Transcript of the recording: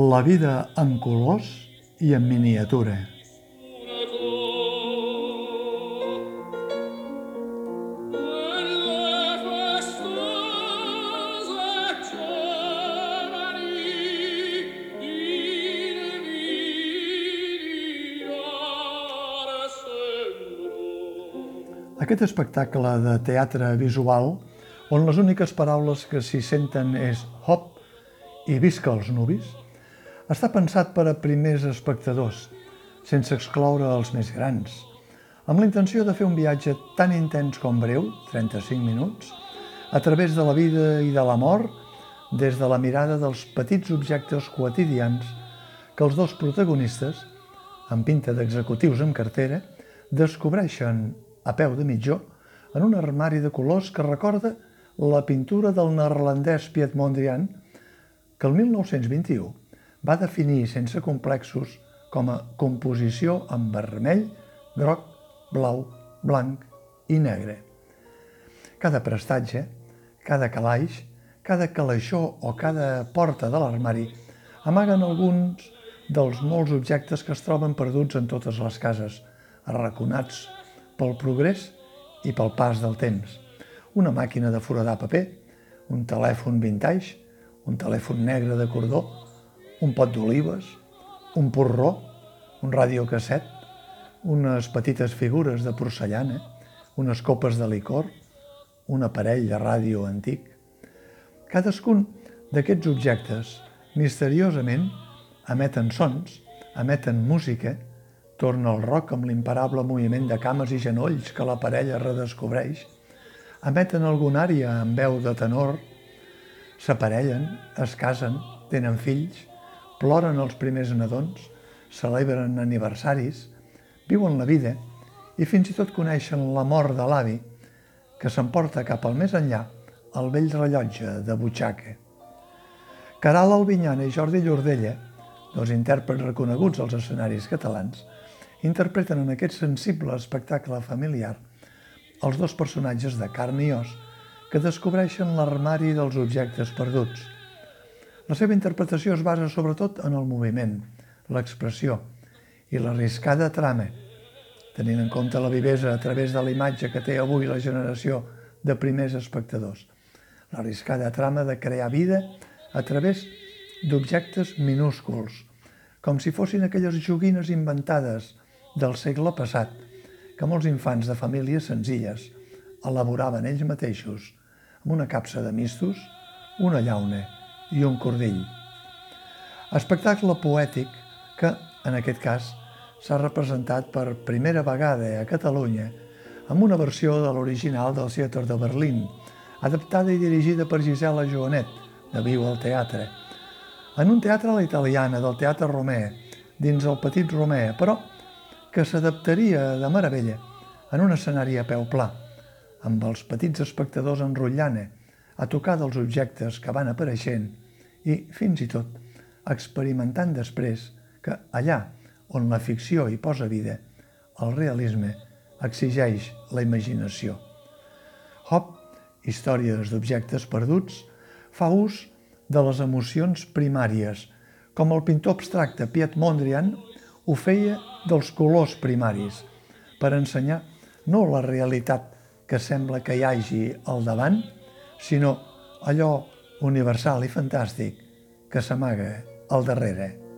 La vida en colors i en miniatura. Aquest espectacle de teatre visual, on les úniques paraules que s'hi senten és hop i visca els nubis, està pensat per a primers espectadors, sense excloure els més grans, amb la intenció de fer un viatge tan intens com breu, 35 minuts, a través de la vida i de la mort, des de la mirada dels petits objectes quotidians que els dos protagonistes, amb pinta d'executius amb cartera, descobreixen a peu de mitjó en un armari de colors que recorda la pintura del neerlandès Piet Mondrian, que el 1921 va definir sense complexos com a composició en vermell, groc, blau, blanc i negre. Cada prestatge, cada calaix, cada calaixó o cada porta de l'armari amaguen alguns dels molts objectes que es troben perduts en totes les cases, arraconats pel progrés i pel pas del temps. Una màquina de foradar paper, un telèfon vintage, un telèfon negre de cordó, un pot d'olives, un porró, un radiocasset, unes petites figures de porcellana, unes copes de licor, un aparell de ràdio antic. Cadascun d'aquests objectes, misteriosament, emeten sons, emeten música, torna el roc amb l'imparable moviment de cames i genolls que la parella redescobreix, emeten algun ària amb veu de tenor, s'aparellen, es casen, tenen fills, ploren els primers nadons, celebren aniversaris, viuen la vida i fins i tot coneixen la mort de l'avi que s'emporta cap al més enllà el vell rellotge de butxaca. Caral Albinyana i Jordi Llordella, dos intèrprets reconeguts als escenaris catalans, interpreten en aquest sensible espectacle familiar els dos personatges de carn i os que descobreixen l'armari dels objectes perduts – la seva interpretació es basa sobretot en el moviment, l'expressió i l'arriscada trama, tenint en compte la vivesa a través de la imatge que té avui la generació de primers espectadors. L'arriscada trama de crear vida a través d'objectes minúsculs, com si fossin aquelles joguines inventades del segle passat que molts infants de famílies senzilles elaboraven ells mateixos amb una capsa de mistos, una llauna i un cordell. Espectacle poètic que, en aquest cas, s'ha representat per primera vegada a Catalunya amb una versió de l'original del Theater de Berlín, adaptada i dirigida per Gisela Joanet, de Viu al Teatre, en un teatre a la italiana del Teatre Romè, dins el Petit Romè, però que s'adaptaria de meravella en un escenari a peu pla, amb els petits espectadors enrotllant a tocar dels objectes que van apareixent i, fins i tot, experimentant després que allà on la ficció hi posa vida, el realisme exigeix la imaginació. Hop, Històries d'objectes perduts, fa ús de les emocions primàries, com el pintor abstracte Piet Mondrian ho feia dels colors primaris, per ensenyar no la realitat que sembla que hi hagi al davant, sinó allò universal i fantàstic que s'amaga al darrere.